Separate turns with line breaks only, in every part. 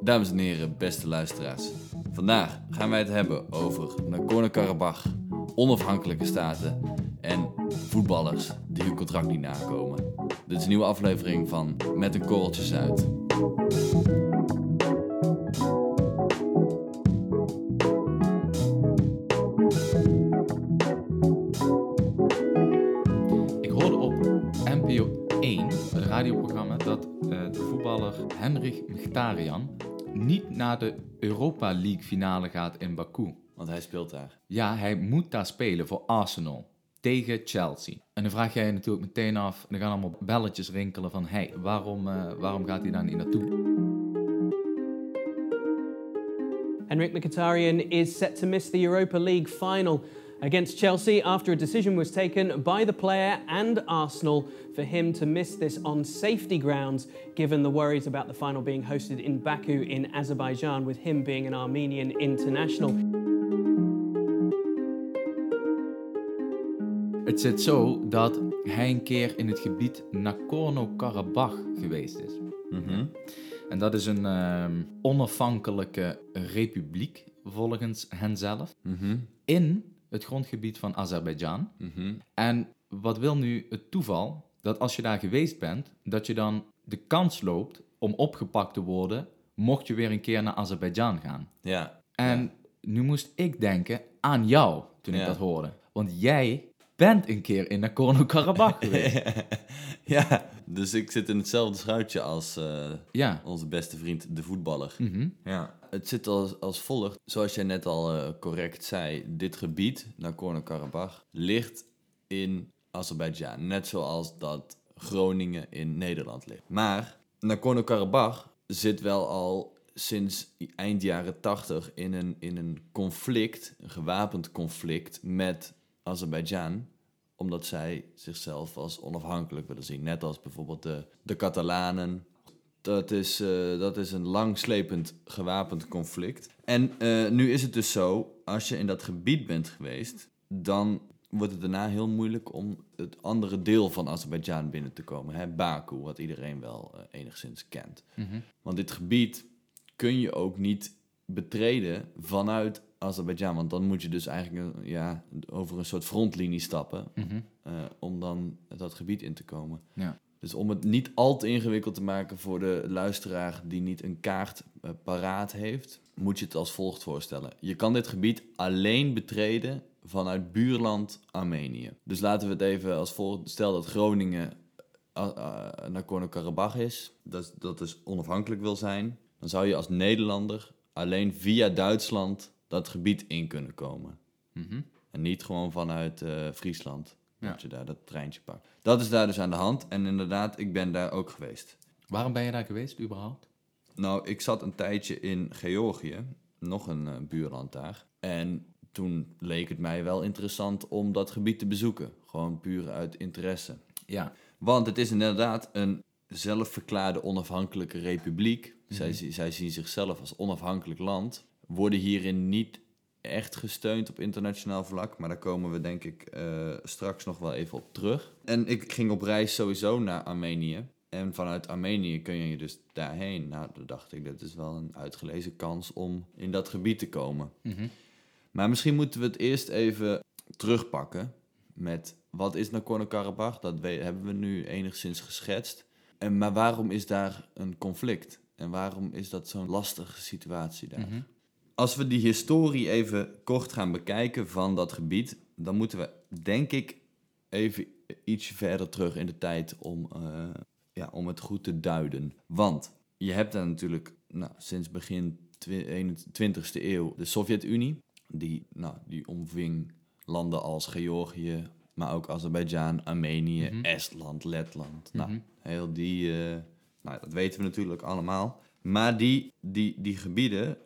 Dames en heren, beste luisteraars. Vandaag gaan wij het hebben over Nagorno-Karabakh, onafhankelijke staten en voetballers die hun contract niet nakomen. Dit is een nieuwe aflevering van Met een korreltje Zuid.
Ik hoorde op NPO 1, het radioprogramma, dat eh, de voetballer Henrik Mkhitaryan niet naar de Europa League finale gaat in Baku.
Want hij speelt daar.
Ja, hij moet daar spelen voor Arsenal tegen Chelsea. En dan vraag jij je natuurlijk meteen af, en dan gaan allemaal belletjes rinkelen van, hey, waarom, eh, waarom gaat hij daar niet naartoe?
Henrik Mkhitaryan is set to miss the Europa League final against Chelsea after a decision was taken by the player and Arsenal for him to miss this on safety grounds, given the worries about the final being hosted in Baku in Azerbaijan, with him being an Armenian international.
Het zit zo dat hij een keer in het gebied Nagorno-Karabakh geweest is. En dat is een ehm, onafhankelijke republiek, volgens henzelf, in het grondgebied van Azerbeidzjan. En wat wil nu het toeval? Dat als je daar geweest bent, dat je dan de kans loopt om opgepakt te worden, mocht je weer een keer naar Azerbeidzjan gaan.
Ja.
En nu moest ik denken aan jou toen ik dat hoorde. Want jij bent een keer in Nagorno-Karabakh geweest.
ja, dus ik zit in hetzelfde schuitje als eh,
Ja.
onze beste vriend, de voetballer.
Mhm.
Ja. Het zit als, volgt. Zoals jij net al eh, correct zei, dit gebied, Nagorno-Karabakh, ligt in Azerbeidzjan. Net zoals dat Groningen in Nederland ligt. Maar Nagorno-Karabakh zit wel al sinds eind jaren 80 in een, in een conflict, een gewapend conflict met Azerbeidzjan omdat zij zichzelf als onafhankelijk willen zien. Net als bijvoorbeeld de, de Catalanen. Dat is, eh, dat is een langslepend gewapend conflict. En eh, nu is het dus zo, als je in dat gebied bent geweest, dan wordt het daarna heel moeilijk om het andere deel van Azerbeidzjan binnen te komen. Hè? Baku, wat iedereen wel eh, enigszins kent.
Mhm.
Want dit gebied kun je ook niet betreden vanuit Azerbeidzjan. Want dan moet je dus eigenlijk ja, over een soort frontlinie stappen
Mhm.
om dan dat gebied in te komen.
Ja.
Dus om het niet al te ingewikkeld te maken voor de luisteraar die niet een kaart eh, paraat heeft, moet je het als volgt voorstellen. Je kan dit gebied alleen betreden vanuit buurland Armenië. Dus laten we het even als volgt. Stel dat Groningen uh, uh, Nagorno-Karabakh is, dat, dat dus onafhankelijk wil zijn, dan zou je als Nederlander alleen via Duitsland dat gebied in kunnen komen.
Mhm.
En niet gewoon vanuit eh, Friesland.
Ja.
Dat je daar dat treintje pakt. Dat is daar dus aan de hand. En inderdaad, ik ben daar ook geweest.
Waarom ben je daar geweest überhaupt?
Nou, ik zat een tijdje in Georgië. Nog een eh, buurland daar. En toen leek het mij wel interessant om dat gebied te bezoeken. Gewoon puur uit interesse.
Ja.
Want het is inderdaad een zelfverklaarde onafhankelijke republiek. zij, zi- zij zien zichzelf als onafhankelijk land. Worden hierin niet echt gesteund op internationaal vlak. Maar daar komen we denk ik eh, straks nog wel even op terug. En ik ging op reis sowieso naar Armenië. En vanuit Armenië kun je dus daarheen. Nou, dan dacht ik, dit is wel een uitgelezen kans om in dat gebied te komen.
Mhm.
Maar misschien moeten we het eerst even terugpakken met wat is Nagorno-Karabakh? Dat hebben we nu enigszins geschetst. En, maar waarom is daar een conflict? En waarom is dat zo'n lastige situatie daar?
Mhm.
Als we die historie even kort gaan bekijken van dat gebied, dan moeten we denk ik even ietsje verder terug in de tijd om, eh, ja, om het goed te duiden. Want je hebt daar natuurlijk nou, sinds begin twi- 21ste eeuw de Sovjet-Unie. Die, nou, die omving landen als Georgië, maar ook Azerbeidzjan, Armenië,
Mhm.
Estland, Letland. Nou,
Mhm.
heel die, eh, nou, dat weten we natuurlijk allemaal. Maar die, die, die gebieden,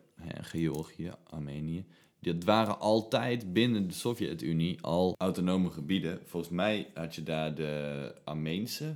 Georgië, Armenië, dat waren altijd binnen de Sovjet-Unie al autonome gebieden. Volgens mij had je daar de Armeense,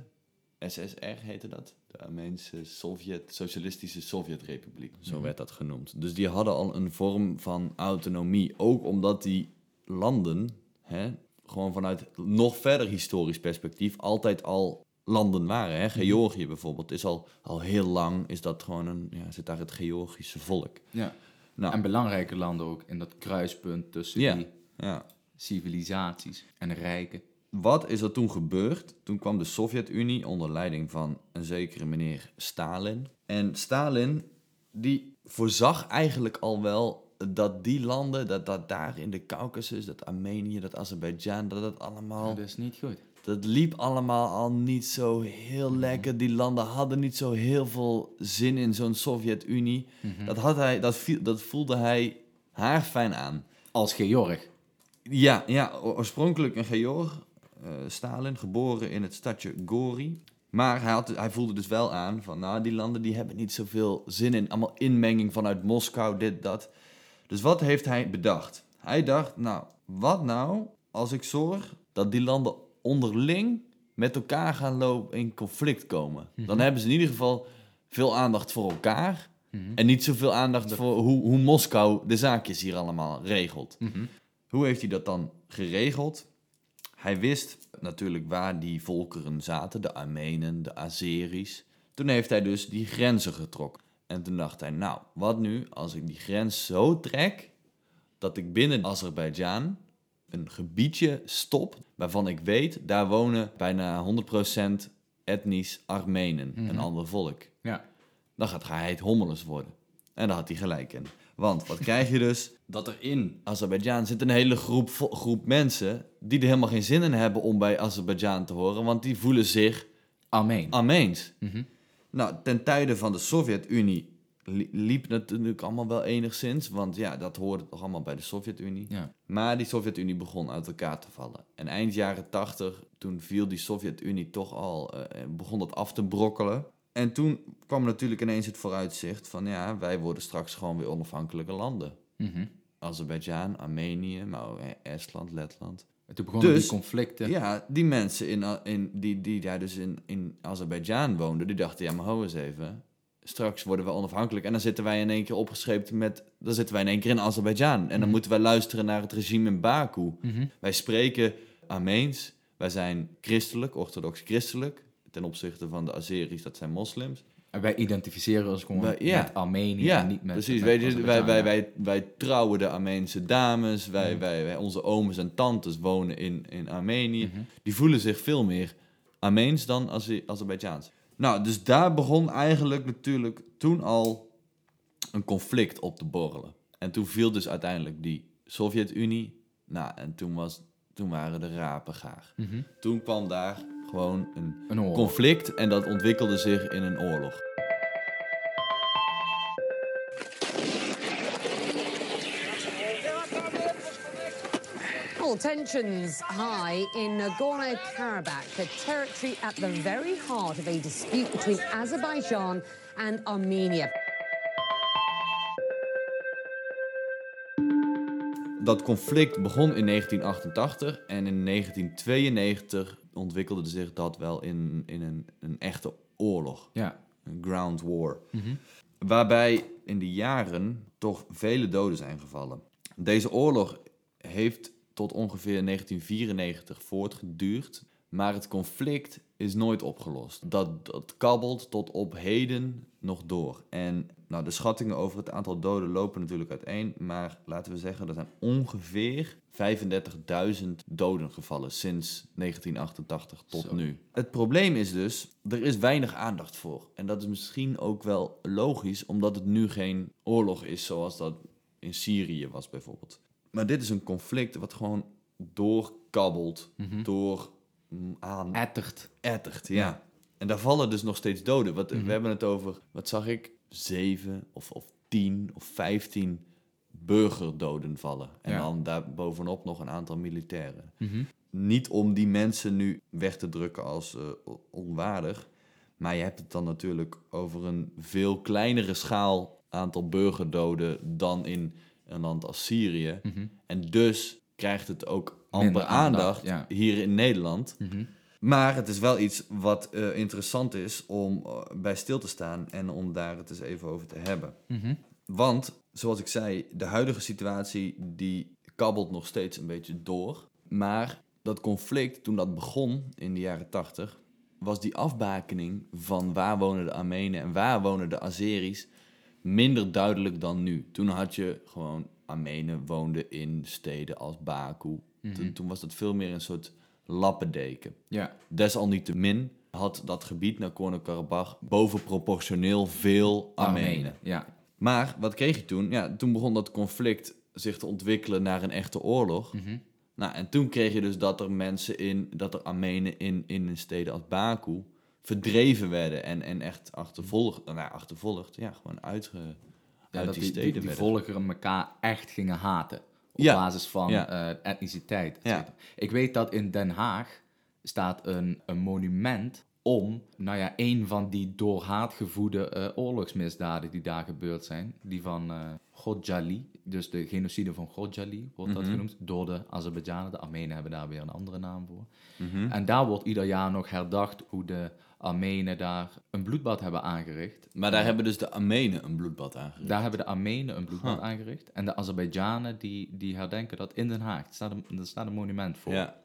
SSR heette dat. De Armeense Sovjet, Socialistische Sovjetrepubliek. Zo
Mhm.
werd dat genoemd. Dus die hadden al een vorm van autonomie. Ook omdat die landen, hè, gewoon vanuit nog verder historisch perspectief, altijd al landen waren. Hè? Georgië bijvoorbeeld is al, al heel lang, is dat gewoon een, ja, zit daar het Georgische volk.
Ja.
Nou,
En belangrijke landen ook in dat kruispunt tussen
Ja.
die
ja.
civilisaties en rijken.
Wat is er toen gebeurd? Toen kwam de Sovjet-Unie onder leiding van een zekere meneer Stalin. En Stalin, die voorzag eigenlijk al wel dat die landen, dat, dat daar in de Caucasus, dat Armenië, dat Azerbeidzjan, dat het allemaal...
Dat is niet goed.
Dat liep allemaal al niet zo heel lekker. Die landen hadden niet zo heel veel zin in zo'n Sovjet-Unie. Dat, had hij, dat, viel- dat voelde hij haarfijn aan.
Als Georg.
Ja, ja oorspronkelijk een Georg, eh, Stalin, geboren in het stadje Gori. Maar hij, had, hij voelde dus wel aan van, nou, die landen die hebben niet zoveel zin in. Allemaal inmenging vanuit Moskou, dit, dat. Dus wat heeft hij bedacht? Hij dacht, nou, wat nou als ik zorg dat die landen onderling met elkaar gaan lopen in conflict komen? Dan hebben ze in ieder geval veel aandacht voor elkaar. En niet zoveel aandacht voor hoe, hoe Moskou de zaakjes hier allemaal regelt. Hoe heeft hij dat dan geregeld? Hij wist natuurlijk waar die volkeren zaten, de Armenen, de Azeris. Toen heeft hij dus die grenzen getrokken. En toen dacht hij, nou, wat nu als ik die grens zo trek dat ik binnen Azerbeidzjan een gebiedje stop waarvan ik weet, daar wonen bijna 100% etnisch Armenen, een ander volk.
Ja.
Dan gaat hij het hommeles worden. En daar had hij gelijk in. Want wat krijg je dus? Dat er in Azerbeidzjan zit een hele groep, groep mensen die er helemaal geen zin in hebben om bij Azerbeidzjan te horen, want die voelen zich
Armeen.
Armeens.
Mhm.
Nou, ten tijde van de Sovjet-Unie liep natuurlijk allemaal wel enigszins, want ja, dat hoorde toch allemaal bij de Sovjet-Unie.
Ja.
Maar die Sovjet-Unie begon uit elkaar te vallen. En eind jaren 80, toen viel die Sovjet-Unie toch al, eh, begon dat af te brokkelen. En toen kwam natuurlijk ineens het vooruitzicht van ja, wij worden straks gewoon weer onafhankelijke landen.
Mhm.
Azerbeidzjan, Armenië, maar ook eh, Estland, Letland.
En Toen begonnen
Dus-
die conflicten.
Ja, die mensen in, in, die, die daar dus in, in Azerbeidzjan woonden, die dachten, ja maar hou eens even. Straks worden we onafhankelijk en dan zitten wij in één keer opgescheept met... Dan zitten wij in één keer in Azerbeidzjan. En dan moeten wij luisteren naar het regime in Baku.
Mhm.
Wij spreken Armeens. Wij zijn christelijk, orthodox christelijk. Ten opzichte van de Azeris, dat zijn moslims.
En wij identificeren ons gewoon
Wij- ja.
met Armenië
Ja,
en niet met
precies.
met
wij, wij, wij, wij trouwen de Armeense dames. Wij,
Mhm.
wij, wij, onze ooms en tantes wonen in, in Armenië.
Mhm.
Die voelen zich veel meer Armeens dan Aze- Azerbeidzjaans. Nou, dus daar begon eigenlijk natuurlijk toen al een conflict op te borrelen. En toen viel dus uiteindelijk die Sovjet-Unie. Nou, en toen, was, toen waren de rapen gaar.
Mhm.
Toen kwam daar gewoon een conflict en dat ontwikkelde zich in een oorlog.
Well, tensions high in Nagorno Karabakh, a territory at the very heart of a dispute between Azerbaijan and Armenia.
Dat conflict begon in 1988 en in 1992 ontwikkelde zich dat wel in, in een, een echte oorlog,
Ja.
een ground war.
Mhm.
Waarbij in de jaren toch vele doden zijn gevallen. Deze oorlog heeft tot ongeveer 1994 voortgeduurd, maar het conflict is nooit opgelost. Dat, dat kabbelt tot op heden nog door. En nou, de schattingen over het aantal doden lopen natuurlijk uiteen, maar laten we zeggen er zijn ongeveer 35.000 doden gevallen sinds 1988 tot
Zo.
nu. Het probleem is dus, er is weinig aandacht voor. En dat is misschien ook wel logisch, omdat het nu geen oorlog is zoals dat in Syrië was bijvoorbeeld. Maar dit is een conflict wat gewoon doorkabbelt, door mm, aan
Ettert.
ettert, ja.
Ja.
En daar vallen dus nog steeds doden. Wat,
Mhm.
We hebben het over, wat zag ik, zeven of, of tien of vijftien burgerdoden vallen. En
Ja.
dan daar bovenop nog een aantal militairen.
Mhm.
Niet om die mensen nu weg te drukken als eh, onwaardig, maar je hebt het dan natuurlijk over een veel kleinere schaal aantal burgerdoden dan in een land als Syrië.
Mhm.
En dus krijgt het ook amper
aandacht,
aandacht,
ja.
hier in Nederland.
Mhm.
Maar het is wel iets wat eh, interessant is om eh, bij stil te staan en om daar het eens even over te hebben.
Mhm.
Want, zoals ik zei, de huidige situatie die kabbelt nog steeds een beetje door. Maar dat conflict, toen dat begon in de jaren tachtig, was die afbakening van waar wonen de Armenen en waar wonen de Azeris minder duidelijk dan nu. Toen had je gewoon Armenen woonden in steden als Baku. Toen, toen was dat veel meer een soort lappendeken.
Ja.
Desalniettemin had dat gebied Nagorno-Karabakh bovenproportioneel veel Armenen.
Ja.
Maar wat kreeg je toen? Ja, toen begon dat conflict zich te ontwikkelen naar een echte oorlog. Nou, en toen kreeg je dus dat er mensen in, dat er Armenen in, in steden als Baku verdreven werden en, en echt achtervolgd, nou, achtervolgd, ja, gewoon uitge,
Ja,
uit
dat
die steden
die, die volkeren elkaar echt gingen haten. Op
Ja.
basis van
Ja.
eh, etniciteit.
Ja.
Ik weet dat in Den Haag staat een, een monument om, nou ja, een van die door haat gevoede eh, oorlogsmisdaden die daar gebeurd zijn. Die van eh Khojaly, dus de genocide van Khojaly wordt
Mhm.
dat genoemd, door de Azerbeidzjanen. De Armenen hebben daar weer een andere naam voor.
Mhm.
En daar wordt ieder jaar nog herdacht hoe de Armenen daar een bloedbad hebben aangericht.
Maar daar hebben dus de Armenen een bloedbad aangericht.
Daar hebben de Armenen een bloedbad
Huh.
aangericht. En de Azerbeidzjanen die, die herdenken dat in Den Haag. Er staat een, er staat een monument voor.
Ja,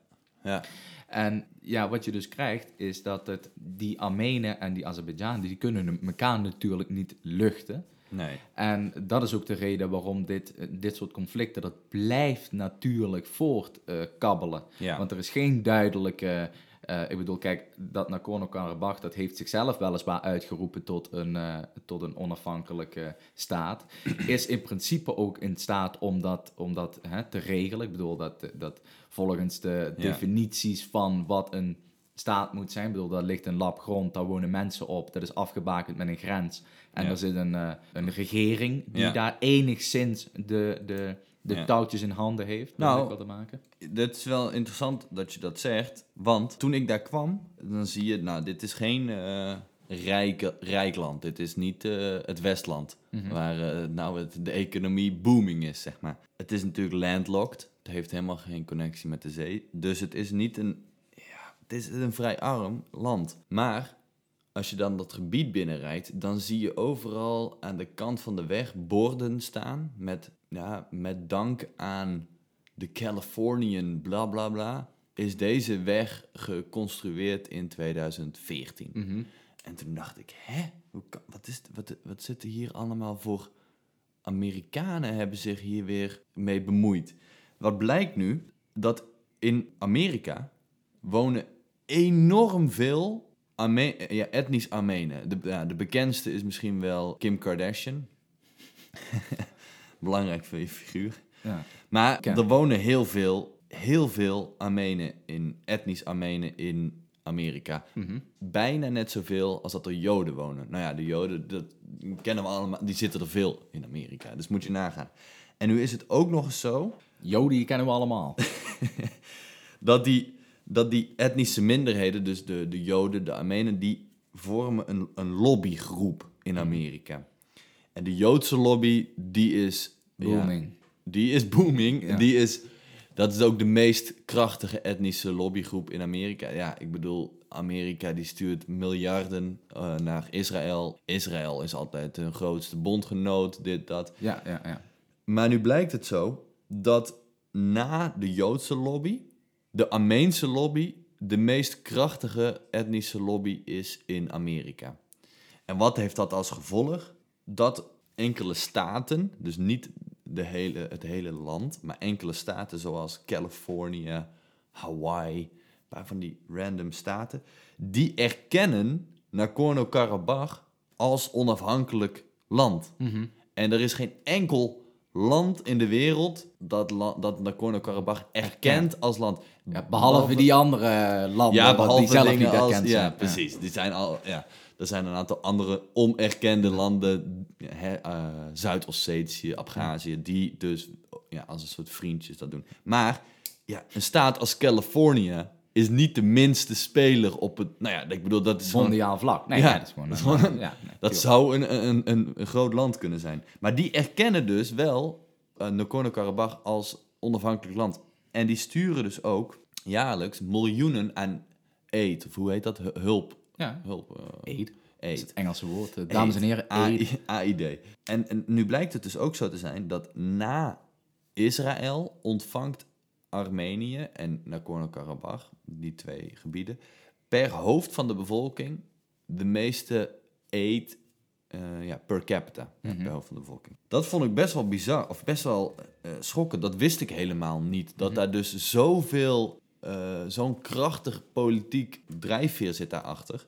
ja.
En ja, wat je dus krijgt is dat het, die Armenen en die Azerbeidzjanen... die kunnen elkaar natuurlijk niet luchten.
Nee.
En dat is ook de reden waarom dit, eh, dit soort conflicten... dat blijft natuurlijk voortkabbelen.
Ja.
Want er is geen duidelijke... eh, ik bedoel, kijk, dat Nagorno-Karabakh... dat heeft zichzelf weliswaar uitgeroepen tot een, eh, tot een onafhankelijke staat... is in principe ook in staat om dat, om dat hè, te regelen. Ik bedoel, dat, dat volgens de
Ja.
definities van wat een staat moet zijn... Ik bedoel, daar ligt een lap grond, daar wonen mensen op... dat is afgebakend met een grens... En
Ja.
er zit een, eh, een regering die
Ja.
daar enigszins de, de, de
Ja.
touwtjes in handen heeft.
Nou,
wilde maken.
Dat is wel interessant dat je dat zegt. Want toen ik daar kwam, dan zie je, nou, dit is geen rijke, rijk land. Dit is niet eh, het Westland, waar eh, nou het, de economie booming is, zeg maar. Het is natuurlijk landlocked. Het heeft helemaal geen connectie met de zee. Dus het is niet een, ja, het is een vrij arm land. Maar als je dan dat gebied binnenrijdt, dan zie je overal aan de kant van de weg borden staan met, ja, met dank aan de Californian bla bla bla, is deze weg geconstrueerd in 2014.
Mhm.
En toen dacht ik, hè, Hoe kan, wat, is, wat, wat zitten hier allemaal voor Amerikanen hebben zich hier weer mee bemoeid. Wat blijkt nu, dat in Amerika wonen enorm veel Arme ja, etnisch Armenen. De, ja, de bekendste is misschien wel Kim Kardashian. Belangrijk voor je figuur.
Ja.
Maar er wonen heel veel, heel veel Armenen in, etnisch Armenen in Amerika.
Mhm.
Bijna net zoveel als dat er Joden wonen. Nou ja, de Joden, dat kennen we allemaal, die zitten er veel in Amerika. Dus moet je nagaan. En nu is het ook nog eens zo
Joden, die kennen we allemaal.
dat die, dat die etnische minderheden, dus de, de Joden, de Armenen, die vormen een, een lobbygroep in Amerika. En de Joodse lobby, die is... ja,
Booming.
die is booming.
Ja.
Die is, dat is ook de meest krachtige etnische lobbygroep in Amerika. Ja, ik bedoel, Amerika die stuurt miljarden eh, naar Israël. Israël is altijd hun grootste bondgenoot, dit, dat.
Ja, ja, ja.
Maar nu blijkt het zo dat na de Joodse lobby, de Armeense lobby de meest krachtige etnische lobby is in Amerika. En wat heeft dat als gevolg? Dat enkele staten, dus niet de hele, het hele land, maar enkele staten zoals Californië, Hawaii, een paar van die random staten, die erkennen Nagorno-Karabakh als onafhankelijk land.
Mhm.
En er is geen enkel land in de wereld dat, dat Nagorno-Karabakh erkent als land.
Ja, behalve die andere landen,
ja, behalve
die zelf niet
als,
erkend
ja,
zijn.
precies. Die zijn al, ja, er zijn een aantal andere onerkende landen, eh, Zuid-Ossetië, Abhazie, die dus ja, als een soort vriendjes dat doen. Maar ja, een staat als Californië is niet de minste speler op het. Nou ja, ik bedoel, dat is
Mondiaal vlak. Nee,
Ja,
ja, dat is gewoon...
dat is
een-
gewoon-
ja, nee,
Dat zou een, een, een, een groot land kunnen zijn. Maar die erkennen dus wel uh, Nagorno-Karabakh als onafhankelijk land. En die sturen dus ook jaarlijks miljoenen aan aid. Of hoe heet dat? Hu- Hulp.
Ja,
Hulp. eh,
aid. Dat is het Engelse woord. eh, Dames en heren, aid.
AI AID. En, en nu blijkt het dus ook zo te zijn dat na Israël ontvangt Armenië en Nagorno-Karabakh, die twee gebieden, per hoofd van de bevolking de meeste aid eh, ja, per capita ja, per hoofd van de bevolking. Dat vond ik best wel bizar, of best wel eh schokkend. Dat wist ik helemaal niet. Dat daar dus zoveel, eh, zo'n krachtig politiek drijfveer zit daarachter.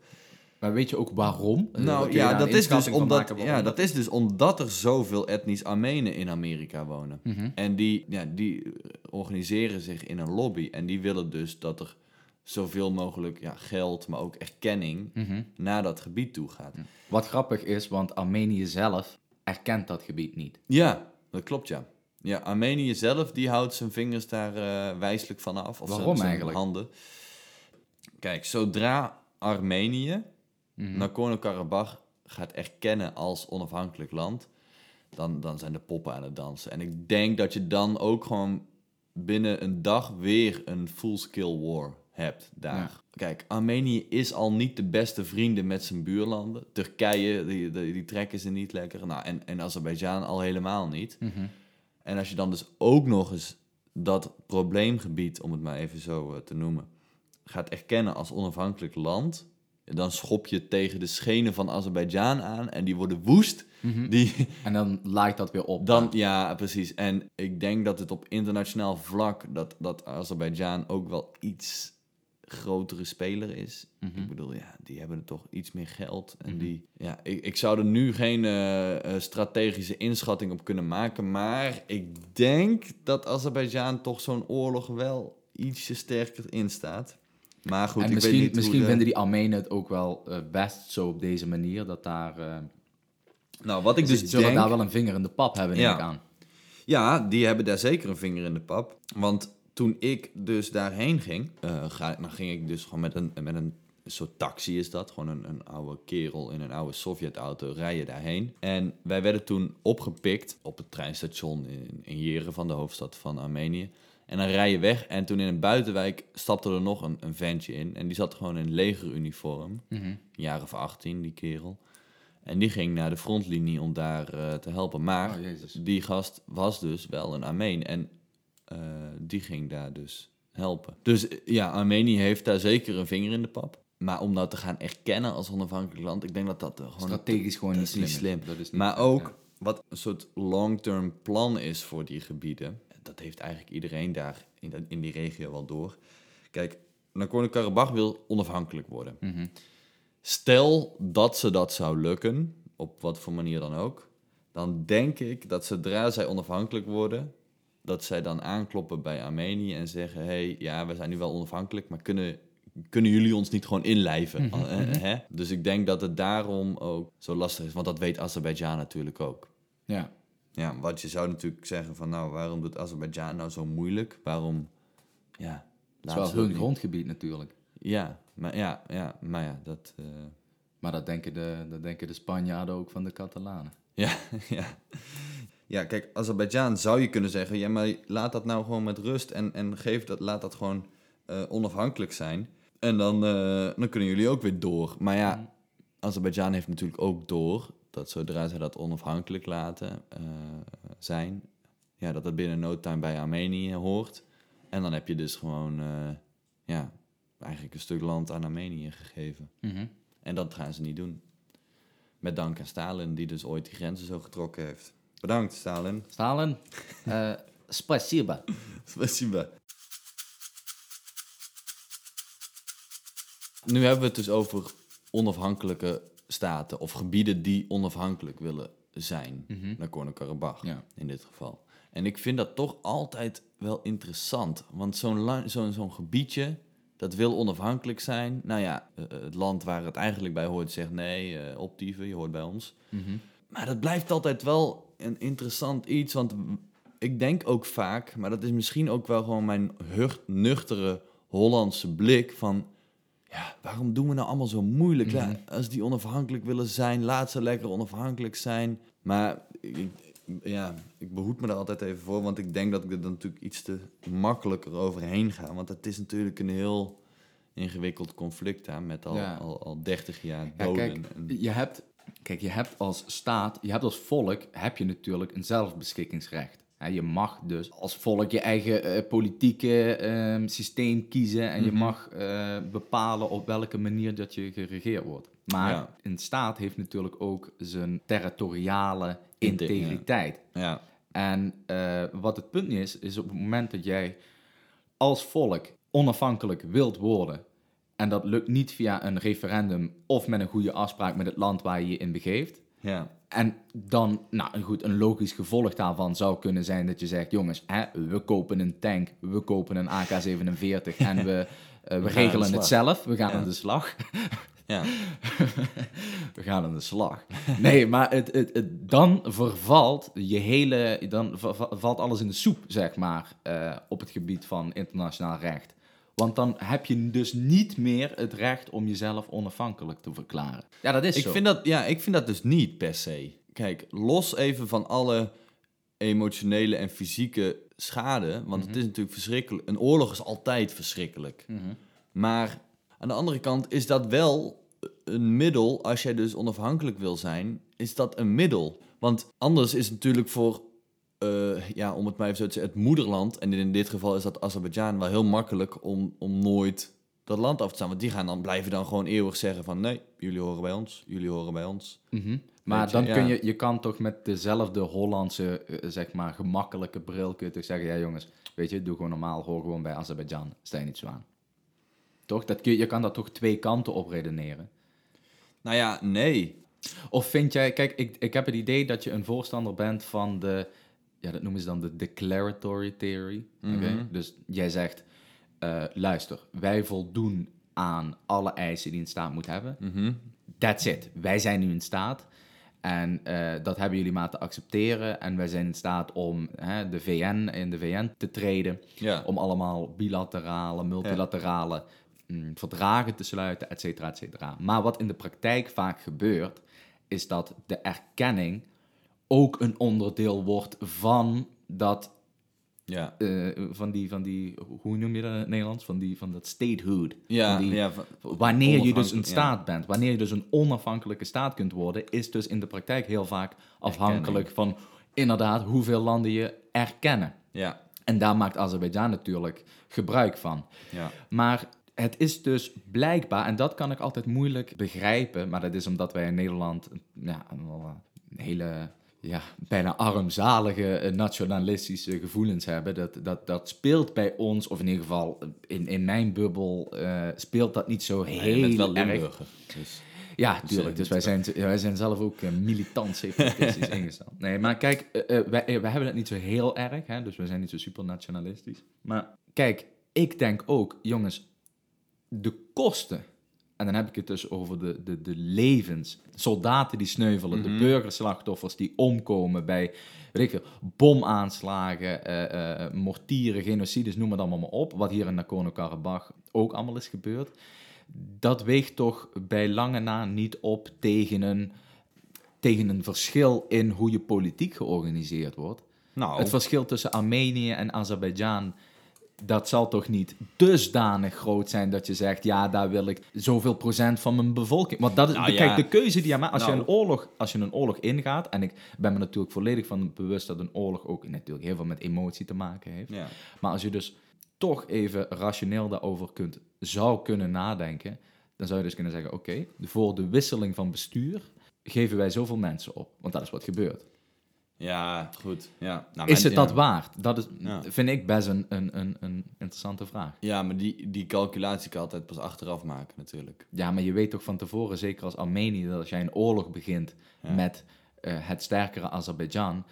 Maar weet je ook waarom?
Nou ja, dat is, dus omdat, ja, dat is dus omdat er zoveel etnisch Armenen in Amerika wonen.
Mhm.
En die, ja, die organiseren zich in een lobby. En die willen dus dat er zoveel mogelijk ja, geld, maar ook erkenning
Mhm.
naar dat gebied toe gaat.
Wat grappig is, want Armenië zelf erkent dat gebied niet.
Ja, dat klopt ja. Ja, Armenië zelf die houdt zijn vingers daar eh, wijselijk van af. Of
Waarom
zijn
eigenlijk?
handen. Kijk, zodra Armenië
Mhm.
Nagorno-Karabakh gaat erkennen als onafhankelijk land, dan, dan zijn de poppen aan het dansen. En ik denk dat je dan ook gewoon binnen een dag weer een full-scale war hebt daar.
Ja.
Kijk, Armenië is al niet de beste vrienden met zijn buurlanden. Turkije, die, die, die trekken ze niet lekker. Nou, en, en Azerbeidzjan al helemaal niet.
Mhm.
En als je dan dus ook nog eens dat probleemgebied, om het maar even zo eh, te noemen, gaat erkennen als onafhankelijk land, dan schop je tegen de schenen van Azerbeidzjan aan en die worden woest.
Mhm.
Die,
En dan lijkt dat weer op.
dan, ja, precies. En ik denk dat het op internationaal vlak, dat, dat Azerbeidzjan ook wel iets grotere speler is.
Mhm.
Ik bedoel, ja, die hebben toch iets meer geld. En die, ja, ik, ik zou er nu geen eh, eh, strategische inschatting op kunnen maken. Maar ik denk dat Azerbeidzjan toch zo'n oorlog wel ietsje sterker in staat. Maar goed,
en
ik
misschien,
weet niet
misschien
de-
vinden die Armenen het ook wel eh, best zo op deze manier, dat daar...
Nou, wat ik dus
zullen
denk...
daar wel een vinger in de pap hebben,
Ja.
ik aan.
Ja, die hebben daar zeker een vinger in de pap. Want toen ik dus daarheen ging, eh, ga, dan ging ik dus gewoon met een, met een soort taxi is dat. Gewoon een, een oude kerel in een oude Sovjet-auto rijden daarheen. En wij werden toen opgepikt op het treinstation in, in Yerevan, de hoofdstad van Armenië. En dan rij je weg en toen in een buitenwijk stapte er nog een, een ventje in. En die zat gewoon in legeruniform.
Mhm.
Een jaar of 18, die kerel. En die ging naar de frontlinie om daar eh, te helpen. Maar
Oh,
die gast was dus wel een Armeen. En die ging daar dus helpen. Dus eh, ja, Armenië heeft daar zeker een vinger in de pap. Maar om nou te gaan erkennen als onafhankelijk land, ik denk dat dat eh, gewoon...
Strategisch gewoon niet slim.
slim.
Dat is niet
maar
slim,
ook
ja.
wat een soort long-term plan is voor die gebieden. Dat heeft eigenlijk iedereen daar in, in die regio wel door. Kijk, Nagorno-Karabakh wil onafhankelijk worden.
Mhm.
Stel dat ze dat zou lukken, op wat voor manier dan ook, dan denk ik dat zodra zij onafhankelijk worden, dat zij dan aankloppen bij Armenië en zeggen: hey, ja, we zijn nu wel onafhankelijk, maar kunnen, kunnen jullie ons niet gewoon inlijven?
Mhm,
eh, hè? Dus ik denk dat het daarom ook zo lastig is, want dat weet Azerbeidzjan natuurlijk ook.
Ja.
Ja, wat je zou natuurlijk zeggen van, nou, waarom doet Azerbeidzjan nou zo moeilijk? Waarom, ja,
Het is wel hun
niet-
grondgebied natuurlijk.
Ja, maar ja, ja, maar ja, dat... eh,
Maar dat denken, de, dat denken de Spanjaarden ook van de Catalanen.
Ja, ja. Ja, kijk, Azerbeidzjan zou je kunnen zeggen, ja, maar laat dat nou gewoon met rust en, en geef dat, laat dat gewoon eh, onafhankelijk zijn. En dan, eh, dan kunnen jullie ook weer door. Maar ja, Azerbeidzjan heeft natuurlijk ook door dat zodra zij dat onafhankelijk laten eh, zijn, ja, dat dat binnen no time bij Armenië hoort. En dan heb je dus gewoon, ja, eigenlijk een stuk land aan Armenië gegeven.
Mhm.
En dat gaan ze niet doen. Met dank aan Stalin, die dus ooit die grenzen zo getrokken heeft. Bedankt, Stalin.
Stalin, eh spasiba.
Спасибо. Nu hebben we het dus over onafhankelijke staten of gebieden die onafhankelijk willen zijn.
Mhm.
Nagorno-Karabakh
Ja.
in dit geval. En ik vind dat toch altijd wel interessant. Want zo'n la- zo'n zo'n gebiedje, dat wil onafhankelijk zijn. Nou ja, eh, het land waar het eigenlijk bij hoort zegt nee, eh optieven, je hoort bij ons.
Mhm.
Maar dat blijft altijd wel een interessant iets, want ik denk ook vaak, maar dat is misschien ook wel gewoon mijn hurt, nuchtere Hollandse blik van, ja, waarom doen we nou allemaal zo moeilijk? Ja, als die onafhankelijk willen zijn, laat ze lekker onafhankelijk zijn. Maar ik, ja, ik behoed me er altijd even voor, want ik denk dat ik er dan natuurlijk iets te makkelijker overheen ga. Want het is natuurlijk een heel ingewikkeld conflict daar met al,
Ja.
al, al 30 jaar
Ja,
doden.
kijk, je hebt, kijk, je hebt als staat, je hebt als volk, heb je natuurlijk een zelfbeschikkingsrecht. Je mag dus als volk je eigen eh, politieke ehm, systeem kiezen en je
Mhm.
mag eh, bepalen op welke manier dat je geregeerd wordt. Maar
Ja.
een staat heeft natuurlijk ook zijn territoriale
ja.
integriteit.
Ja.
En eh, wat het punt is, is op het moment dat jij als volk onafhankelijk wilt worden, en dat lukt niet via een referendum of met een goede afspraak met het land waar je je in begeeft.
Ja.
En dan, nou goed, een logisch gevolg daarvan zou kunnen zijn dat je zegt: jongens, hè, we kopen een tank, we kopen een AK-47 en we, eh, we, regelen het zelf, we gaan
Ja.
aan de slag.
Ja.
we gaan aan de slag. Nee, maar het, het, het- dan vervalt je hele, dan va- va- valt alles in de soep, zeg maar, eh, op het gebied van internationaal recht. Want dan heb je dus niet meer het recht om jezelf onafhankelijk te verklaren. Ja, dat is
Ik
zo.
vind, dat, ja, ik vind dat dus niet per se. Kijk, los even van alle emotionele en fysieke schade. Want het is natuurlijk verschrikkelijk. Een oorlog is altijd verschrikkelijk.
Mhm.
Maar aan de andere kant is dat wel een middel. Als jij dus onafhankelijk wil zijn, is dat een middel. Want anders is het natuurlijk voor, eh, ja, om het maar even zo te zeggen, het moederland. En in dit geval is dat Azerbeidzjan wel heel makkelijk om, om nooit dat land af te staan. Want die gaan dan blijven dan gewoon eeuwig zeggen van nee, jullie horen bij ons, jullie horen bij ons.
Mhm. Maar
je,
dan
ja.
kun je, je kan toch met dezelfde Hollandse, eh, zeg maar, gemakkelijke bril kun je toch zeggen, ja jongens, weet je, doe gewoon normaal, hoor gewoon bij Azerbeidzjan, sta je niet zo aan. Toch? Dat kun, je je kan daar toch twee kanten op redeneren.
Nou ja, nee.
Of vind jij, kijk, ik, ik heb het idee dat je een voorstander bent van de, ja, dat noemen ze dan de declaratory theory. oké?
Mhm.
Dus jij zegt, eh, luister, wij voldoen aan alle eisen die een staat moet hebben.
Mhm.
That's it. Wij zijn nu in staat. En eh, dat hebben jullie maar te accepteren. En wij zijn in staat om hè, de VN in de VN te treden.
Ja.
Om allemaal bilaterale, multilaterale mm, verdragen te sluiten, et cetera, et cetera. Maar wat in de praktijk vaak gebeurt, is dat de erkenning ook een onderdeel wordt van dat
Ja.
eh, van die, van die, hoe noem je dat in het Nederlands? Van, die, van dat statehood.
Ja,
Van die,
ja, van-
Wanneer je dus een
ja.
staat bent, wanneer je dus een onafhankelijke staat kunt worden, is dus in de praktijk heel vaak afhankelijk van inderdaad hoeveel landen je erkennen.
Ja.
En daar maakt Azerbeidzjan natuurlijk gebruik van.
Ja.
Maar het is dus blijkbaar, en dat kan ik altijd moeilijk begrijpen, maar dat is omdat wij in Nederland ja, een hele, ja, bijna armzalige eh, nationalistische gevoelens hebben. Dat, dat, dat speelt bij ons, of in ieder geval in, in mijn bubbel, eh, speelt dat niet zo heel
wel
erg.
Dus.
Ja, tuurlijk. Dus wij zijn, wij zijn zelf ook eh, militant separatistisch ingesteld. Nee, maar kijk, eh, eh, wij, eh, wij hebben het niet zo heel erg, hè, dus we zijn niet zo super nationalistisch. Maar kijk, ik denk ook, jongens, de kosten, en dan heb ik het dus over de, de, de levens, soldaten die sneuvelen, de burgerslachtoffers die omkomen bij, weet ik veel, bomaanslagen, eh, eh, mortieren, genocides, noem het allemaal maar op, wat hier in Nagorno-Karabakh ook allemaal is gebeurd. Dat weegt toch bij lange na niet op tegen een, tegen een verschil in hoe je politiek georganiseerd wordt.
Nou,
Het verschil tussen Armenië en Azerbeidzjan, dat zal toch niet dusdanig groot zijn dat je zegt, ja, daar wil ik zoveel procent van mijn bevolking. Want dat is,
Nou,
kijk,
ja.
de keuze die je maakt, als, je
Nou.
een oorlog, als je een oorlog ingaat, en ik ben me natuurlijk volledig van bewust dat een oorlog ook natuurlijk heel veel met emotie te maken heeft.
ja.
Maar als je dus toch even rationeel daarover kunt, zou kunnen nadenken, dan zou je dus kunnen zeggen: oké, voor de wisseling van bestuur geven wij zoveel mensen op. Want dat is wat gebeurt.
Ja, goed. Ja. Nou,
is het dat waard? Dat is,
Ja.
vind ik best een, een, een, een interessante vraag.
Ja, maar die, die calculatie kan je altijd pas achteraf maken natuurlijk.
Ja, maar je weet toch van tevoren, zeker als Armenië, dat als jij een oorlog begint
Ja.
met eh, het sterkere Azerbeidzjan,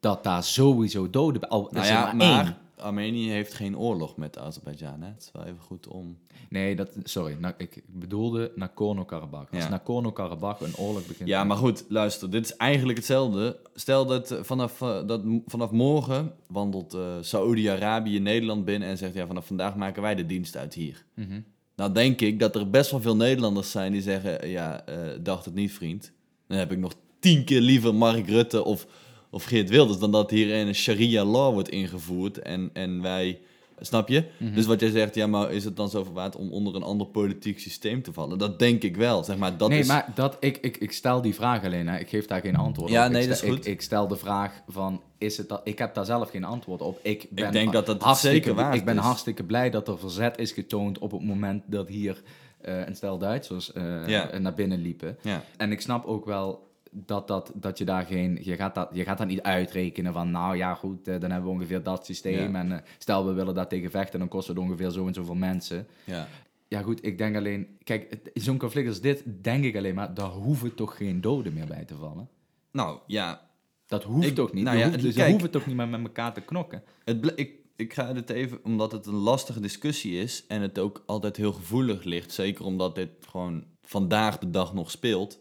dat daar sowieso doden. Al
Nou
is
ja,
maar.
Armenië heeft geen oorlog met Azerbeidzjan. Het is wel even goed om...
Nee, dat, sorry, na- ik bedoelde Nagorno-Karabakh. Als
Ja.
Nagorno-Karabakh een oorlog begint.
Ja, maar goed, luister. Dit is eigenlijk hetzelfde. Stel dat vanaf, eh, dat vanaf morgen wandelt eh Saoedi-Arabië Nederland binnen en zegt... ja, vanaf vandaag maken wij de dienst uit hier.
Mhm.
Nou denk ik dat er best wel veel Nederlanders zijn die zeggen... ja, eh, dacht het niet, vriend. Dan heb ik nog tien keer liever Mark Rutte of, of Geert Wilders... dan dat hier een sharia law wordt ingevoerd... en, en wij Snap je?
Mhm.
Dus wat jij zegt, ja, maar is het dan zo waard om onder een ander politiek systeem te vallen? Dat denk ik wel. Zeg maar, dat
nee,
is...
maar dat, ik, ik, ik stel die vraag alleen, hè. ik geef daar geen antwoord
Ja,
op.
nee,
ik
dat
stel,
is goed.
Ik, ik stel de vraag van, is het dat, ik heb daar zelf geen antwoord op. Ik, ben
denk dat dat zeker waard
Ik ben
is.
hartstikke blij dat er verzet is getoond op het moment dat hier eh, een stel Duitsers eh,
Ja.
naar binnen liepen.
Ja.
En ik snap ook wel dat, dat, dat je daar geen... Je gaat dat, je gaat dat niet uitrekenen van... Nou ja, goed, eh, dan hebben we ongeveer dat systeem.
Ja.
En eh, stel, we willen daar tegen vechten... dan kost het ongeveer zo en zoveel mensen.
Ja.
Ja, goed, ik denk alleen... Kijk, zo'n conflict als dit, denk ik alleen maar... daar hoeven toch geen doden meer bij te vallen?
Nou, ja,
Dat hoeft
Ik-
toch niet?
nou ja,
hoeft-
kijk.
hoeven toch niet meer met elkaar te knokken?
Het ik, ik ga dit even, omdat het een lastige discussie is en het ook altijd heel gevoelig ligt. Zeker omdat dit gewoon vandaag de dag nog speelt.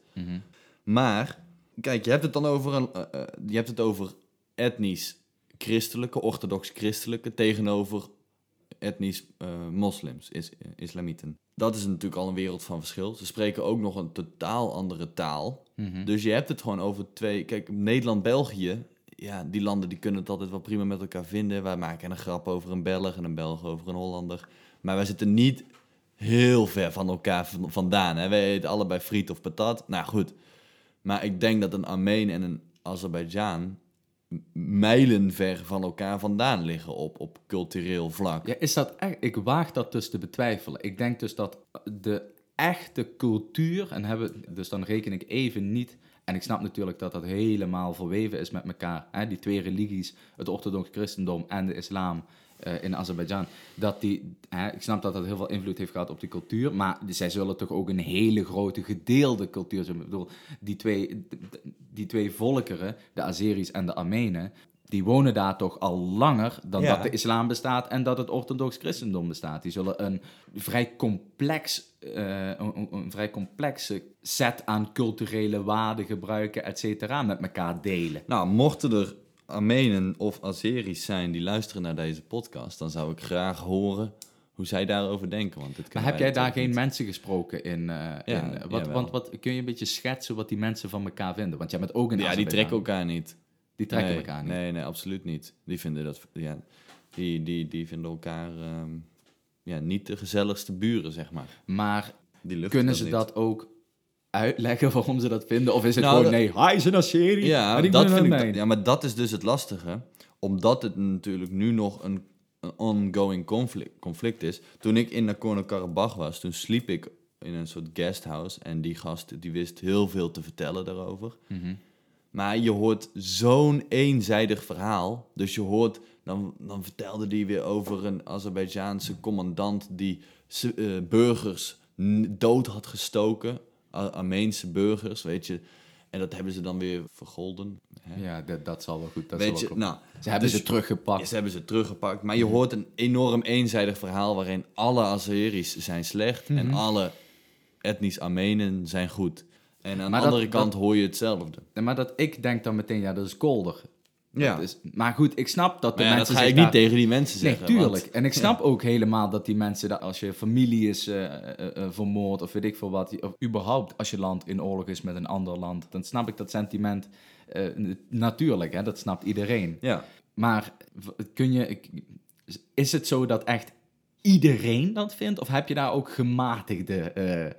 Maar, kijk, je hebt het dan over, een, eh, eh, je hebt het over etnisch christelijke, orthodox christelijke, tegenover etnisch eh, moslims, is, islamieten. Dat is natuurlijk al een wereld van verschil. Ze spreken ook nog een totaal andere taal. Dus je hebt het gewoon over twee... Kijk, Nederland, België, ja, die landen die kunnen het altijd wel prima met elkaar vinden. Wij maken een grap over een Belg en een Belg over een Hollander. Maar wij zitten niet heel ver van elkaar vandaan. Hè? Wij eten allebei friet of patat. Nou goed. Maar ik denk dat een Armeen en een Azerbeidzjan mijlenver van elkaar vandaan liggen op, op cultureel vlak.
Is dat echt? Ik waag dat dus te betwijfelen. Ik denk dus dat de echte cultuur, en hebben, dus dan reken ik even niet, en ik snap natuurlijk dat dat helemaal verweven is met elkaar, hè, die twee religies, het orthodox christendom en de islam eh, in Azerbeidzjan, dat die, hè, ik snap dat dat heel veel invloed heeft gehad op die cultuur, maar zij zullen toch ook een hele grote gedeelde cultuur zijn. Ik bedoel, die twee, die twee volkeren, de Azeris en de Armenen, die wonen daar toch al langer dan
Ja.
dat de islam bestaat en dat het orthodox christendom bestaat. Die zullen een vrij complex, eh, een vrij complexe set aan culturele waarden gebruiken, et cetera, met elkaar delen.
Nou, mochten er Armenen of Azeris zijn die luisteren naar deze podcast, dan zou ik graag horen hoe zij daarover denken. Want dit
Maar heb jij daar geen mensen gesproken in? eh, in eh, wat, want wat, kun je een beetje schetsen wat die mensen van elkaar vinden? Want jij bent ook een.
Ja, die trekken elkaar niet.
Die trekken
nee,
elkaar niet.
Nee, nee, absoluut niet. Die vinden dat, ja, die, die, die vinden elkaar ehm, ja, niet de gezelligste buren, zeg maar.
Maar kunnen ze
niet.
dat ook uitleggen waarom ze dat vinden? Of is het
Nou,
gewoon,
dat-
nee, hij is een Assyrië.
Ja,
en ik
dat vind ik, ja, maar dat is dus het lastige. Omdat het natuurlijk nu nog een, een ongoing conflict, conflict is. Toen ik in Nagorno-Karabakh was, toen sliep ik in een soort guesthouse. En die gast die wist heel veel te vertellen daarover.
Mhm.
Maar je hoort zo'n eenzijdig verhaal. Dus je hoort, dan, dan vertelde die weer over een Azerbeidzjaanse commandant die eh, burgers dood had gestoken. Ar- Armeense burgers, weet je. En dat hebben ze dan weer vergolden. Hè?
Ja, dat, dat zal wel goed. Dat
weet
zal
je,
wel goed.
nou,
Ze hebben
dus-
ze teruggepakt.
ja, ze hebben ze teruggepakt. Maar je hoort een enorm eenzijdig verhaal waarin alle Azeris zijn slecht
Mhm.
en alle etnisch Armenen zijn goed. En aan
Maar
de
dat-
andere kant
dat-
hoor je hetzelfde.
Maar dat ik denk dan meteen, ja, dat is kolder.
Ja.
Dat maar goed, ik snap dat de
ja, dat
mensen
ga
zich
ik niet tegen die mensen
Nee,
zeggen.
tuurlijk.
want-
en ik snap ook helemaal dat die mensen, dat als je familie is eh, eh, eh, vermoord of weet ik veel wat, of überhaupt als je land in oorlog is met een ander land, dan snap ik dat sentiment eh, natuurlijk, hè, dat snapt iedereen.
Ja.
Maar kun je, is het zo dat echt iedereen dat vindt? Of heb je daar ook gematigde eh, eh,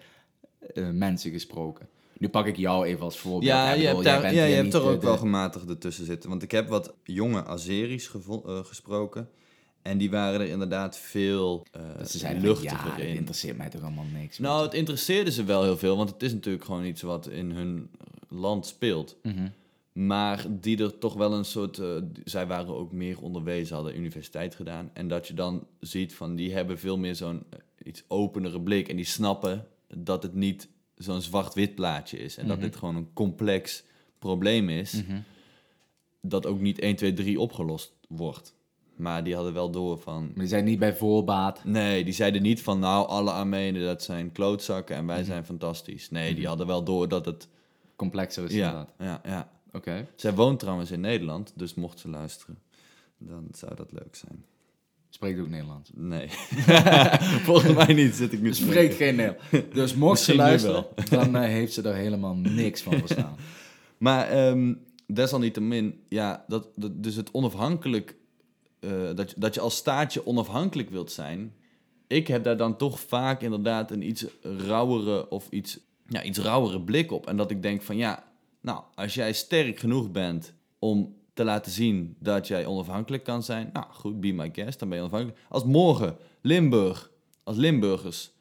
mensen gesproken? Nu pak ik jou even als voorbeeld.
Ja, je hebt, daar, ja, je hebt er ook
de-
wel gematigde tussen zitten. Want ik heb wat jonge Azeris eh, gesproken. En die waren er inderdaad veel eh
Dat ze zeiden,
luchtiger
ja,
in.
interesseert mij toch allemaal niks.
Nou, het interesseerde ze wel heel veel, want het is natuurlijk gewoon iets wat in hun land speelt.
Mhm.
Maar die er toch wel een soort. eh, zij waren ook meer onderwezen, hadden universiteit gedaan. En dat je dan ziet van die hebben veel meer zo'n iets openere blik. En die snappen dat het niet zo'n zwart-wit plaatje is. En dat
Mhm.
dit gewoon een complex probleem is. Dat ook niet 1, 2, 3 opgelost wordt. Maar die hadden wel door van.
Maar die zijn niet bij voorbaat.
Nee, die zeiden niet van nou, alle Armenen dat zijn klootzakken en wij
Mhm.
zijn fantastisch. Nee, die hadden wel door dat het...
Complexer is
Ja,
inderdaad.
ja, ja.
Oké.
Zij woont trouwens in Nederland, dus mocht ze luisteren, dan zou dat leuk zijn.
Spreekt ook Nederlands.
Nee, volgens mij niet, zit ik nu
Spreekt geen Nederlands. Dus mocht ze luisteren, dan eh, heeft ze er helemaal niks van verstaan.
Maar ehm, desalniettemin, ja, dat, dat, dus het onafhankelijk eh, dat, je- dat je als staatje onafhankelijk wilt zijn. Ik heb daar dan toch vaak inderdaad een iets rauwere of iets, ja, iets rauwere blik op. En dat ik denk van ja, nou, als jij sterk genoeg bent om te laten zien dat jij onafhankelijk kan zijn, nou goed, be my guest, dan ben je onafhankelijk. Als morgen Limburg, als Limburgers,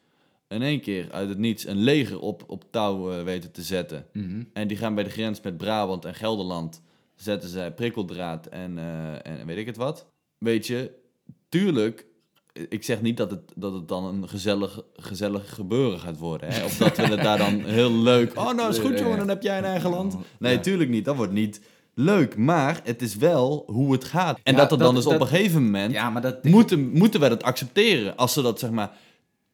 in één keer uit het niets een leger op, op touw eh, weten te zetten.
Mhm.
En die gaan bij de grens met Brabant en Gelderland, zetten zij prikkeldraad en, eh, en weet ik het wat. Weet je, tuurlijk, ik zeg niet dat het, dat het dan een gezellig, gezellig gebeuren gaat worden. Hè? Of dat we het daar dan heel leuk... Oh, nou is goed jongen, dan heb jij een eigen land. Nee, tuurlijk niet. Dat wordt niet leuk. Maar het is wel hoe het gaat. En
Ja,
dat er dan
dat-
dus op een gegeven moment...
Ja, maar dat...
Moeten, moeten wij dat accepteren? Als ze dat zeg maar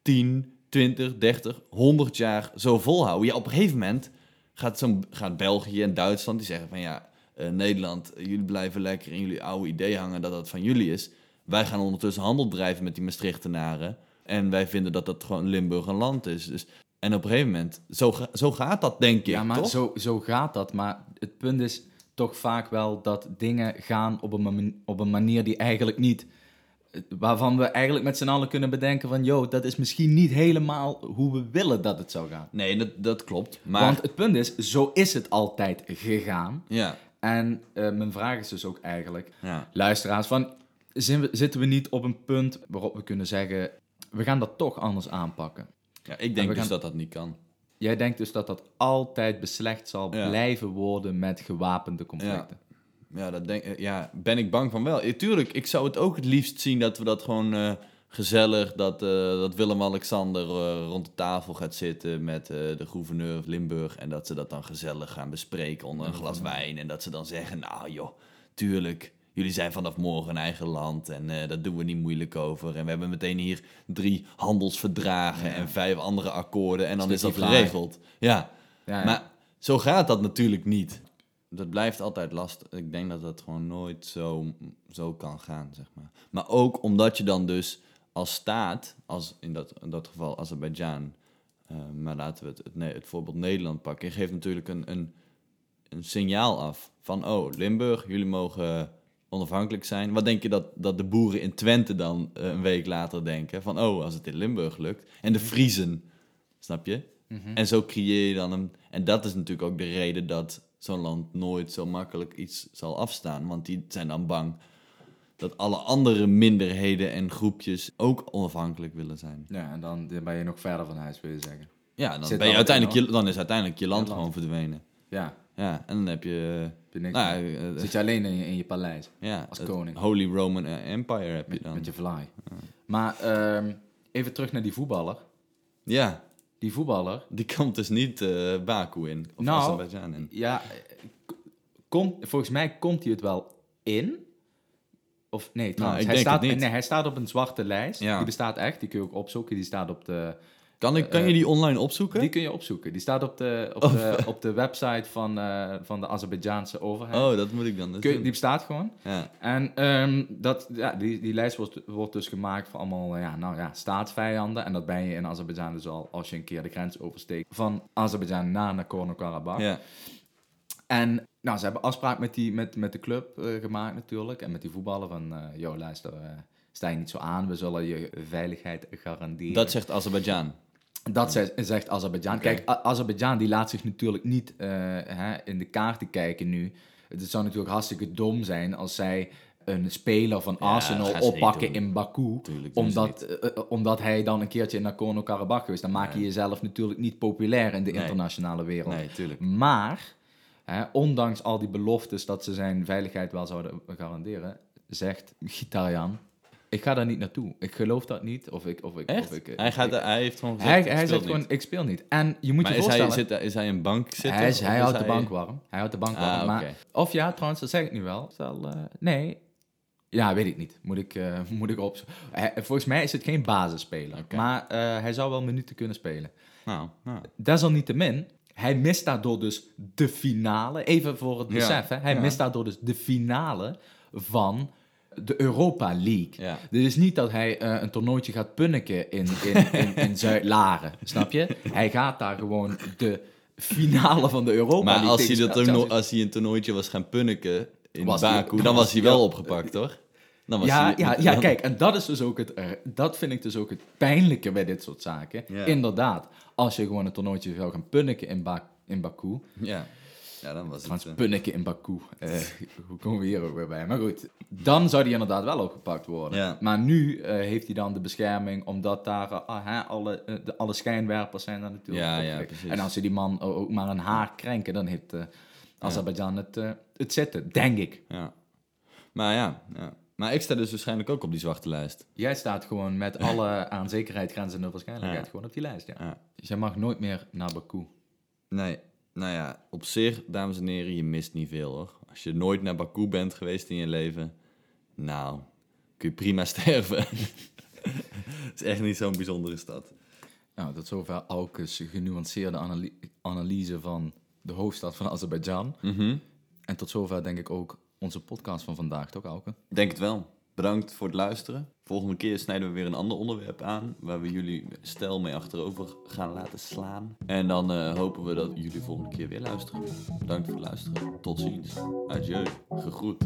10, 20, 30, 100 jaar zo volhouden. Ja, op een gegeven moment gaat, zo'n, gaat België en Duitsland die zeggen van ja, eh, Nederland, jullie blijven lekker in jullie oude idee hangen dat dat van jullie is. Wij gaan ondertussen handel drijven met die Maastrichtenaren. En wij vinden dat dat gewoon Limburg een land is. Dus, en op een gegeven moment, zo, ga- zo gaat dat denk ik,
Ja, maar
toch?
zo, zo gaat dat. Maar het punt is toch vaak wel dat dingen gaan op een, man- op een manier die eigenlijk niet... Waarvan we eigenlijk met z'n allen kunnen bedenken van... Yo, dat is misschien niet helemaal hoe we willen dat het zou gaan.
Nee, dat, dat klopt. Maar
Want het punt is, zo is het altijd gegaan.
ja,
En eh, mijn vraag is dus ook eigenlijk...
ja.
Luisteraars, van, we- zitten we niet op een punt waarop we kunnen zeggen... We gaan dat toch anders aanpakken.
ja, ik denk dus
gaan-
dat dat niet kan.
Jij denkt dus dat dat altijd beslecht zal
Ja.
blijven worden met gewapende conflicten.
Ja, dat denk, eh, ja, ben ik bang van wel. Ja, tuurlijk, ik zou het ook het liefst zien dat we dat gewoon eh, gezellig, dat, eh, dat Willem-Alexander rond de tafel gaat zitten met de gouverneur van Limburg en dat ze dat dan gezellig gaan bespreken onder een glas wijn en dat ze dan zeggen, nou joh, tuurlijk, jullie zijn vanaf morgen een eigen land en eh daar doen we niet moeilijk over. En we hebben meteen hier drie handelsverdragen en vijf andere akkoorden en dan is dat geregeld. Ja,
Ja, ja.
maar zo gaat dat natuurlijk niet. Dat blijft altijd lastig. Ik denk dat dat gewoon nooit zo, zo kan gaan, zeg maar. Maar ook omdat je dan dus als staat, als in dat, in dat geval Azerbeidzjan, eh, maar laten we het, het, Ne- het voorbeeld Nederland pakken. Je geeft natuurlijk een, een, een signaal af van, oh, Limburg, jullie mogen onafhankelijk zijn. Wat denk je dat, dat de boeren in Twente dan eh, een week later denken? Van, oh, als het in Limburg lukt. En de Friezen, snap je? En zo creëer je dan een... En dat is natuurlijk ook de reden dat zo'n land nooit zo makkelijk iets zal afstaan. Want die zijn dan bang dat alle andere minderheden en groepjes ook onafhankelijk willen zijn.
Ja, en dan ben je nog verder van huis, wil je zeggen.
Ja, dan,
Zit
ben je uiteindelijk je, dan is uiteindelijk je land
Je land.
gewoon verdwenen.
Ja,
Ja, en dan heb je...
heb je niks
nou, ja, eh,
Zit je alleen in je, in je paleis,
ja,
als koning.
Holy Roman Empire heb je dan.
met je fly. Maar ehm, even terug naar die voetballer.
Ja,
Die voetballer,
die komt dus niet eh Baku in. Of
Nou,
Azerbeidzjan in.
ja, eh, komt, volgens mij komt hij het wel in. Of nee, trouwens,
ik
hij, staat. Nee, hij staat op een zwarte lijst.
Ja.
Die bestaat echt, die kun je ook opzoeken. Die staat op de,
Kan, ik, kan je die online opzoeken?
die kun je opzoeken. Die staat op de, op
Of-
de, op de website van, eh, van de Azerbeidzjaanse overheid.
Oh, dat moet ik dan dus
Kun die bestaat gewoon.
Ja.
En ehm, dat, ja, die, die lijst wordt, wordt dus gemaakt van allemaal eh, ja, nou, ja, staatsvijanden. En dat ben je in Azerbeidzjan dus al als je een keer de grens oversteekt van Azerbeidzjan naar Nagorno-Karabakh.
ja.
En nou, ze hebben afspraak met, die, met, met de club eh, gemaakt natuurlijk. En met die voetballer van, eh joh luister, eh, sta je niet zo aan. We zullen je veiligheid garanderen.
Dat zegt Azerbeidzjan.
Dat ze- zegt Azerbeidzjan. Kijk, Azerbeidzjan die laat zich natuurlijk niet eh, hè, in de kaarten kijken nu. Het zou natuurlijk hartstikke dom zijn als zij een speler van Arsenal oppakken in Baku.
Tuurlijk
Omdat, eh, eh, omdat hij dan een keertje in Nagorno-Karabakh geweest. Dan maak je jezelf natuurlijk niet populair in de
Nee.
internationale wereld.
Nee.
Maar, hè, ondanks al die beloftes dat ze zijn veiligheid wel zouden garanderen, zegt Gitarian, ik ga daar niet naartoe. Ik geloof dat niet. Of ik, of ik,
Echt?
Of ik,
hij, gaat,
ik-
hij heeft gewoon gezegd,
hij, hij zegt
niet.
gewoon, ik speel niet. En je moet
Maar
je
hij,
voorstellen...
zit, is hij een bank zitten?
hij, is, hij houdt de bank warm. Hij houdt de bank warm.
Ah,
maar,
oké.
Of ja, trouwens, dat zeg ik nu wel. Stel, eh, nee. Ja, weet ik niet. Moet ik, eh, moet ik op... Volgens mij is het geen basisspeler. Maar eh, hij zou wel minuten kunnen spelen.
Nou, nou.
Desalniettemin, hij mist daardoor dus de finale. Even voor het
Ja,
besef, hè. Hij
ja.
mist daardoor dus de finale van de Europa League.
Ja.
Dit is niet dat hij eh, een toernooitje gaat punniken in, in, in, in Zuid-Laren, snap je? Hij gaat daar gewoon de finale van de Europa
Maar
League
als hij, dat toernooi- als hij een toernooitje was gaan punniken in
Was
Baku,
dan
dan
was
hij wel opgepakt, toch? Dan was
Ja,
hij-
ja, ja,
dan-
kijk, en dat is dus ook het, eh, dat vind ik dus ook het pijnlijke bij dit soort zaken.
Ja.
Inderdaad, als je gewoon een toernooitje zou gaan punniken in, ba in Baku.
Ja. Ja, dan was het... Eh,
in Baku. Eh, hoe komen we hier ook weer bij? Maar goed, dan zou die inderdaad wel opgepakt worden.
Ja.
Maar nu eh, heeft hij dan de bescherming, omdat daar ah, alle, de, alle schijnwerpers zijn daar natuurlijk
Ja, ja.
En als ze die man ook maar een haar krenken, dan heeft Azerbeidzjan het, het zitten, denk ik.
Ja. Maar ja, ja. Maar ik sta dus waarschijnlijk ook op die zwarte lijst.
Jij staat gewoon met alle aan zekerheid grenzende waarschijnlijkheid
Ja.
gewoon op die lijst, ja.
Ja.
Dus jij mag nooit meer naar Baku.
Nee, nou ja, op zich, dames en heren, je mist niet veel hoor. Als je nooit naar Baku bent geweest in je leven, nou, kun je prima sterven. Het is echt niet zo'n bijzondere stad.
Nou, tot zover Auke's genuanceerde analy- analyse van de hoofdstad van Azerbeidzjan.
Mhm.
En tot zover denk ik ook onze podcast van vandaag, toch Auke?
Denk het wel. Bedankt voor het luisteren. Volgende keer snijden we weer een ander onderwerp aan, waar we jullie stijl mee achterover gaan laten slaan. En dan eh, hopen we dat jullie volgende keer weer luisteren. Bedankt voor het luisteren. Tot ziens. Adieu. Gegroet.